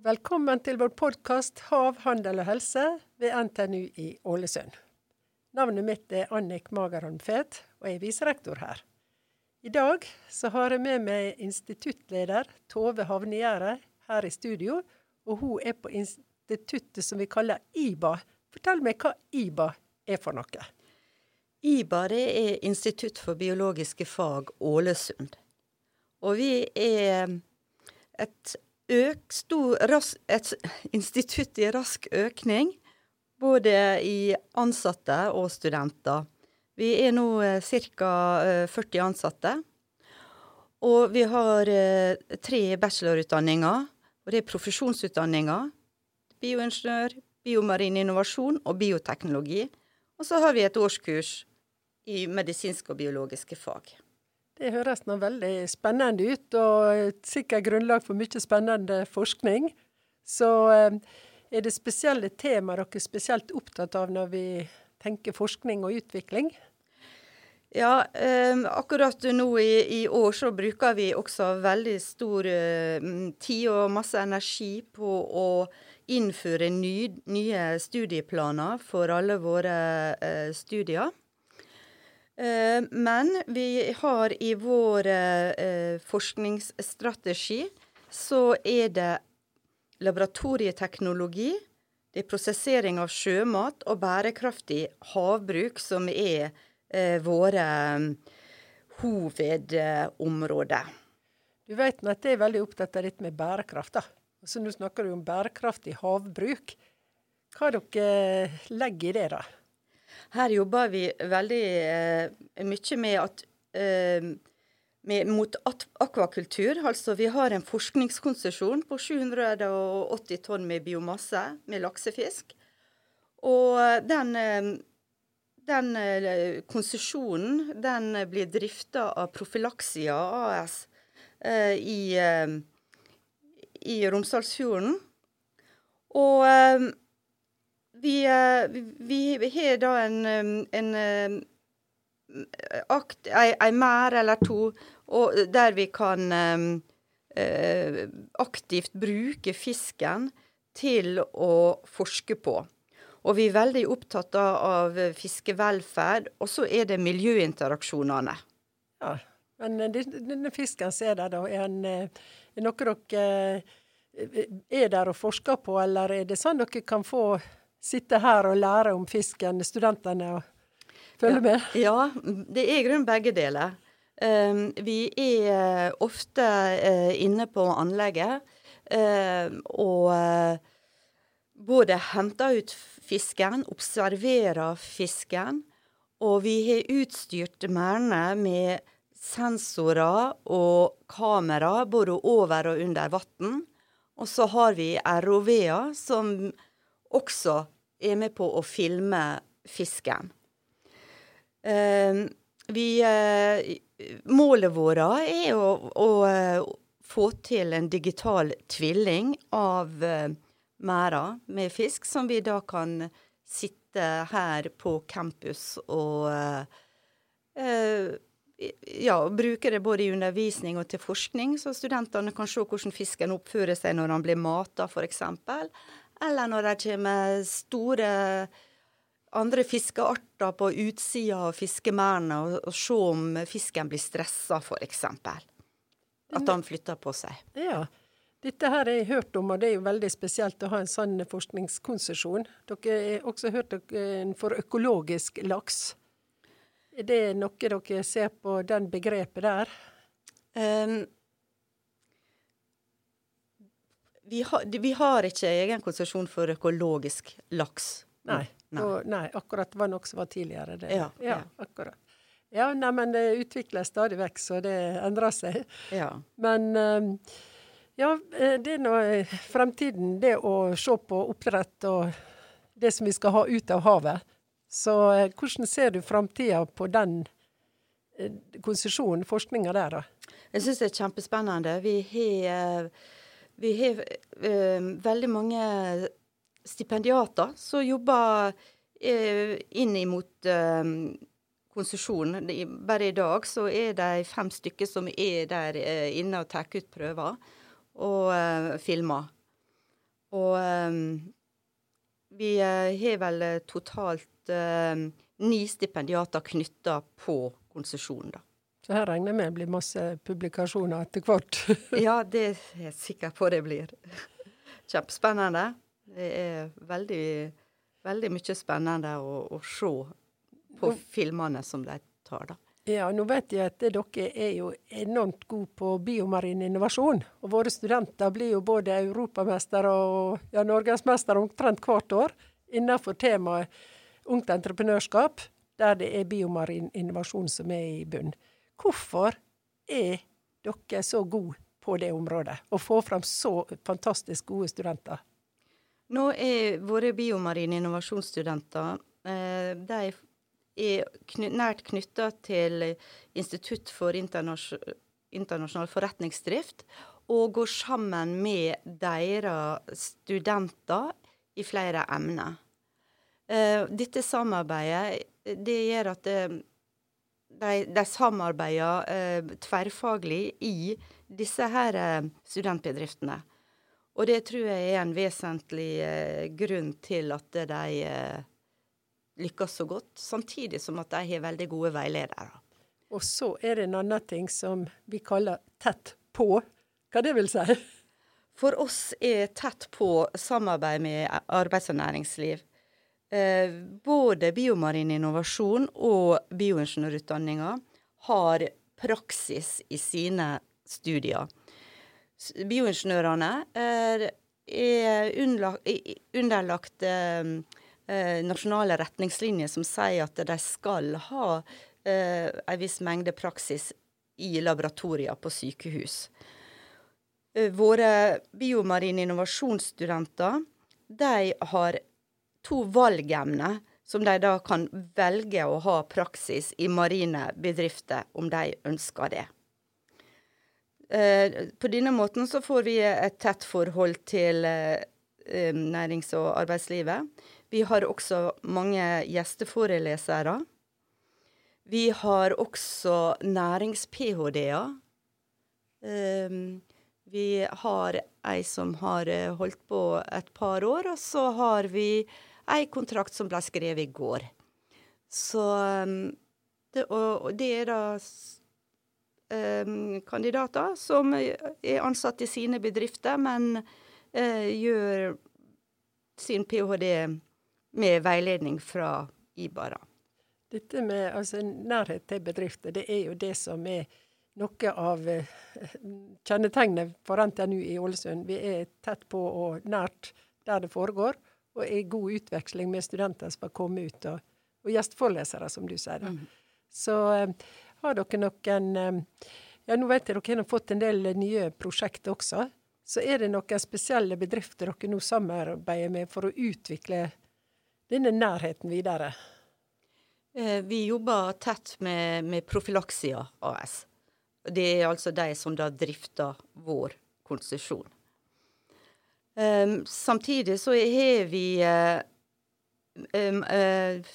Velkommen til vår podkast 'Hav, handel og helse' ved NTNU i Ålesund. Navnet mitt er Annik Magerholm Fet, og jeg er viserektor her. I dag så har jeg med meg instituttleder Tove Havnegjerde her i studio, og hun er på instituttet som vi kaller IBA. Fortell meg hva IBA er for noe. IBA det er Institutt for biologiske fag Ålesund. Og vi er et, øk, stor, ras, et institutt i rask økning. Både i ansatte og studenter. Vi er nå ca. 40 ansatte. Og vi har eh, tre bachelorutdanninger. Og det er profesjonsutdanninger. Bioingeniør, biomarin innovasjon og bioteknologi. Og så har vi et årskurs i medisinske og biologiske fag. Det høres nå veldig spennende ut, og sikkert grunnlag for mye spennende forskning. Så eh, er det spesielle temaer dere er spesielt opptatt av når vi tenker forskning og utvikling? Ja, eh, akkurat nå i, i, år så bruker vi også veldig stor eh, tid og masse energi på å innføre ny, nye studieplaner for alle våre eh, studier. Eh, men vi har i vår eh, forskningsstrategi så er det laboratorieteknologi, det er prosessering av sjømat og bærekraftig havbruk som er eh, våre hovedområder. Du vet at jeg er veldig opptatt av dette med bærekraft. da. Så Nå snakker du om bærekraftig havbruk. Hva dere legger i det, da? Her jobber vi veldig eh, mye med at eh, med, mot akvakultur. Altså vi har en forskningskonsesjon på 780 tonn med biomasse med laksefisk. Og den, eh, den eh, konsesjonen den blir drifta av Profylaksia AS i i Romsdalsfjorden. Og vi, eh, vi, har da en, en akt, ei, ei eller to der vi kan eh, aktivt bruke fisken til å forske på. Og vi er veldig opptatt av fiskevelferd, og så er det miljøinteraksjonene. Ja, men denne fisken ser der, da, er en er noe dere eh, er der og forsker på, eller er det sånn dere kan få sitte her og lære om fisken, studentene, og følge med? Ja, det er i grunnen begge deler. Um, vi er ofte uh, inne på anlegget uh, og både henter ut fisken, observerer fisken, og vi har utstyrt merdene med sensorer og kamera både over og under vann. Og så har vi ROV-er som også er med på å filme fisken. Uh, vi, uh, målet vårt er å, å uh, få til en digital tvilling av merda med fisk, som vi da kan sitte her på campus og ja, bruke det både i undervisning og til forskning, så studentene kan se hvordan fisken oppfører seg når han blir mata, f.eks. Eller når det kommer store andre fiskearter på utsida av fiskemerdene, og, og se om fisken blir stressa, f.eks. At han flytter på seg. Ja. Dette her har jeg hørt om, og det er jo veldig spesielt å ha en sånn forskningskonsesjon. Dere har også hørt om for økologisk laks. Er det noe dere ser på den begrepet der? Um, vi, har, vi, har, ikke egen konsesjon for økologisk laks. Nei, nei. Og, nei akkurat. Var noe som var tidligere. Det. Ja, ja, ja. akkurat. Ja, nei, men det utvikler stadig vekk, så det endrer seg. Ja. Men um, ja, eh, det er nå eh, fremtiden, det å se på oppdrett og det som vi skal ha ut av havet. Så eh, hvordan ser du framtida på den konsesjonen, forskninga der, da? Jeg syns det er kjempespennende. Vi har, vi har uh, veldig mange stipendiater som jobber uh, inn imot uh, konsesjon. Bare i dag så er de fem stykker som er der eh, inne og tar ut prøver og uh, filmer. Og um, vi har vel totalt uh, ni stipendiater knytta på konsesjonen, da. Så her regner jeg med det blir masse publikasjoner etter hvert? ja, det er jeg sikker på det blir. Kjempespennende. Det er veldig, veldig mye spennende å, å se på filmene som de tar, da. Ja, nå vet jeg at dere er jo enormt gode på biomarin innovasjon. Og våre studenter blir jo både europamestere og ja, norgesmestere omtrent hvert år innenfor temaet ungt entreprenørskap, der det er biomarin innovasjon som er i bunn. Hvorfor er dere så gode på det området, og får fram så fantastisk gode studenter? Nå er våre biomarine innovasjonsstudenter eh, de er nært knytta til Institutt for internasjonal forretningsdrift, og går sammen med deres studenter i flere emner. Uh, dette samarbeidet det gjør at det, de, de, samarbeider eh, tverrfaglig i disse her eh, studentbedriftene. Og det tror jeg er en vesentlig grunn til at de lykkes så godt, samtidig som at de har veldig gode veiledere. Og så er det en annen ting som vi kaller tett på. Hva det vil si? For oss er tett på samarbeid med arbeids- og næringsliv. Eh, både biomarin innovasjon og bioingeniørutdanninga har praksis i sine studier. Bioingeniørene er, er underlagt eh, eh, nasjonale retningslinjer som sier at de skal ha en viss mengde praksis i laboratorier på sykehus. Eh, våre biomarine innovasjonsstudenter de har to valgemner som de da kan velge å ha praksis i marine bedrifter, om de ønsker det. Eh, på denne måten så får vi et tett forhold til eh, nærings- og arbeidslivet. Vi har også mange gjesteforelesere. Vi har også nærings-ph.d.-er. Vi har ei som har eh, holdt på et par år, og så har vi ei kontrakt som ble skrevet i går. Så um, det, Og det er da um, kandidater som er ansatt i sine bedrifter, men uh, gjør sin ph.d med veiledning fra IBARA. Dette med altså, nærhet til bedrifter, det er jo det som er noe av eh, kjennetegnet for NTNU i Ålesund. Vi er tett på og nært der det foregår, og er god utveksling med studenter som har kommet ut, og, og gjesteforelesere, som du sier. Mm. Så eh, har dere noen eh, Ja, nå vet jeg dere har fått en del nye prosjekter også. Så er det noen spesielle bedrifter dere nå samarbeider med for å utvikle denne nærheten videre? Eh, vi jobber tett med, med Profilaksia AS. Det er altså de som da drifter vår konsesjon. Um, samtidig så har vi uh, um, uh,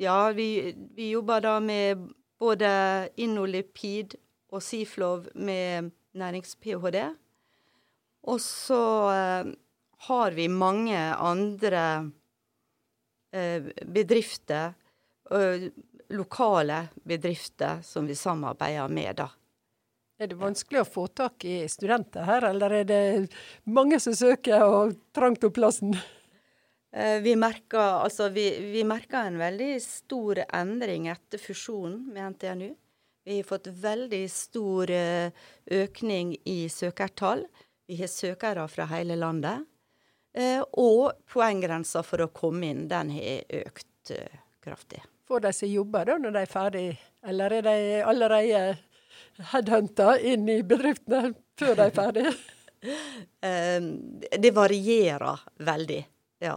Ja, vi, vi, jobber da med både Inolipid og Siflov med nærings-ph.d. Og så uh, har vi mange andre bedrifter, lokale bedrifter som vi samarbeider med, da. Er det vanskelig å få tak i studenter her, eller er det mange som søker og trangt opp plassen? Eh, vi merker, altså, vi, vi merker en veldig stor endring etter fusjonen med NTNU. Vi har fått veldig stor eh, økning i søkertall. Vi har søkere fra hele landet. Eh, og poenggrensa for å komme inn, den har økt kraftig. Får de seg jobber da når de er ferdig, eller er de allerede headhunta inn i bedriftene før de er ferdige? Eh, det varierer veldig, ja.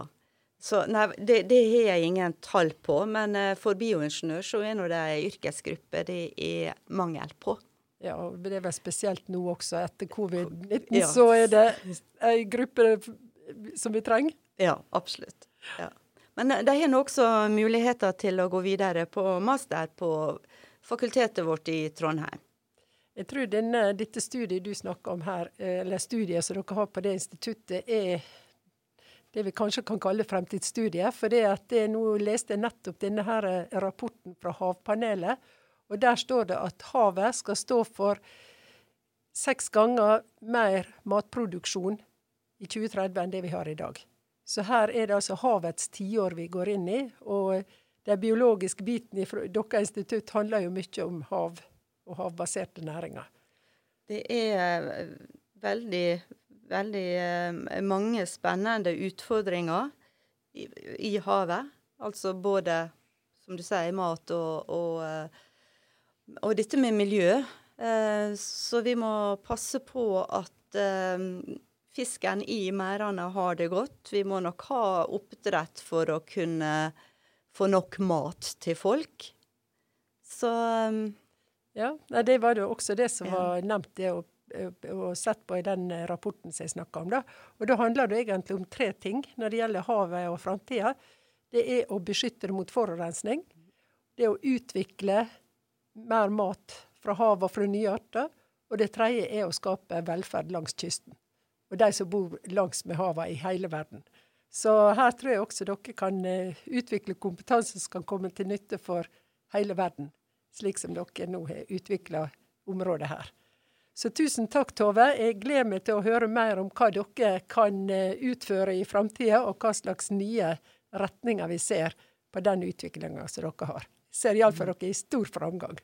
Så nei, det, det, har jeg ingen tall på, men for bioingeniør så er nå det ei yrkesgruppe det er mangel på. Ja, og det er vel spesielt nå også, etter covid-19, ja. så er det ei gruppe som vi trenger? Ja, absolutt. Ja. Men de har nå også muligheter til å gå videre på master på fakultetet vårt i Trondheim. Jeg tror denne, dette studiet du snakker om her, eller studiet som dere har på det instituttet, er det vi kanskje kan kalle fremtidsstudiet. For det at det, nå leste jeg nettopp denne her rapporten fra Havpanelet. Og der står det at havet skal stå for seks ganger mer matproduksjon i 2030 enn det vi har i dag. Så her er det altså havets tiår vi går inn i. Og den biologiske biten i deres institutt handler jo mye om hav og havbaserte næringer. Det er eh, veldig, veldig eh, mange spennende utfordringer i, i havet. Altså både, som du sier, mat og, og, eh, og dette med miljø. Så vi må passe på at fisken i merdene har det godt. Vi må nok ha oppdrett for å kunne få nok mat til folk. Så Ja, det var jo også det som var nevnt det og, og sett på i den rapporten som jeg snakka om. da. Og da handler det egentlig om tre ting når det gjelder havet og framtida. Det er å beskytte det mot forurensning. Det er å utvikle mer mat fra havet og fra nye arter. Og det tredje er å skape velferd langs kysten og de som bor langs med havet i hele verden. Så her tror jeg også dere kan uh, utvikle kompetanse som kan komme til nytte for hele verden, slik som dere nå har utvikla området her. Så tusen takk, Tove. Jeg gleder meg til å høre mer om hva dere kan uh, utføre i framtida, og hva slags nye retninger vi ser på den utviklinga som dere har. Jeg ser iallfall dere i stor framgang.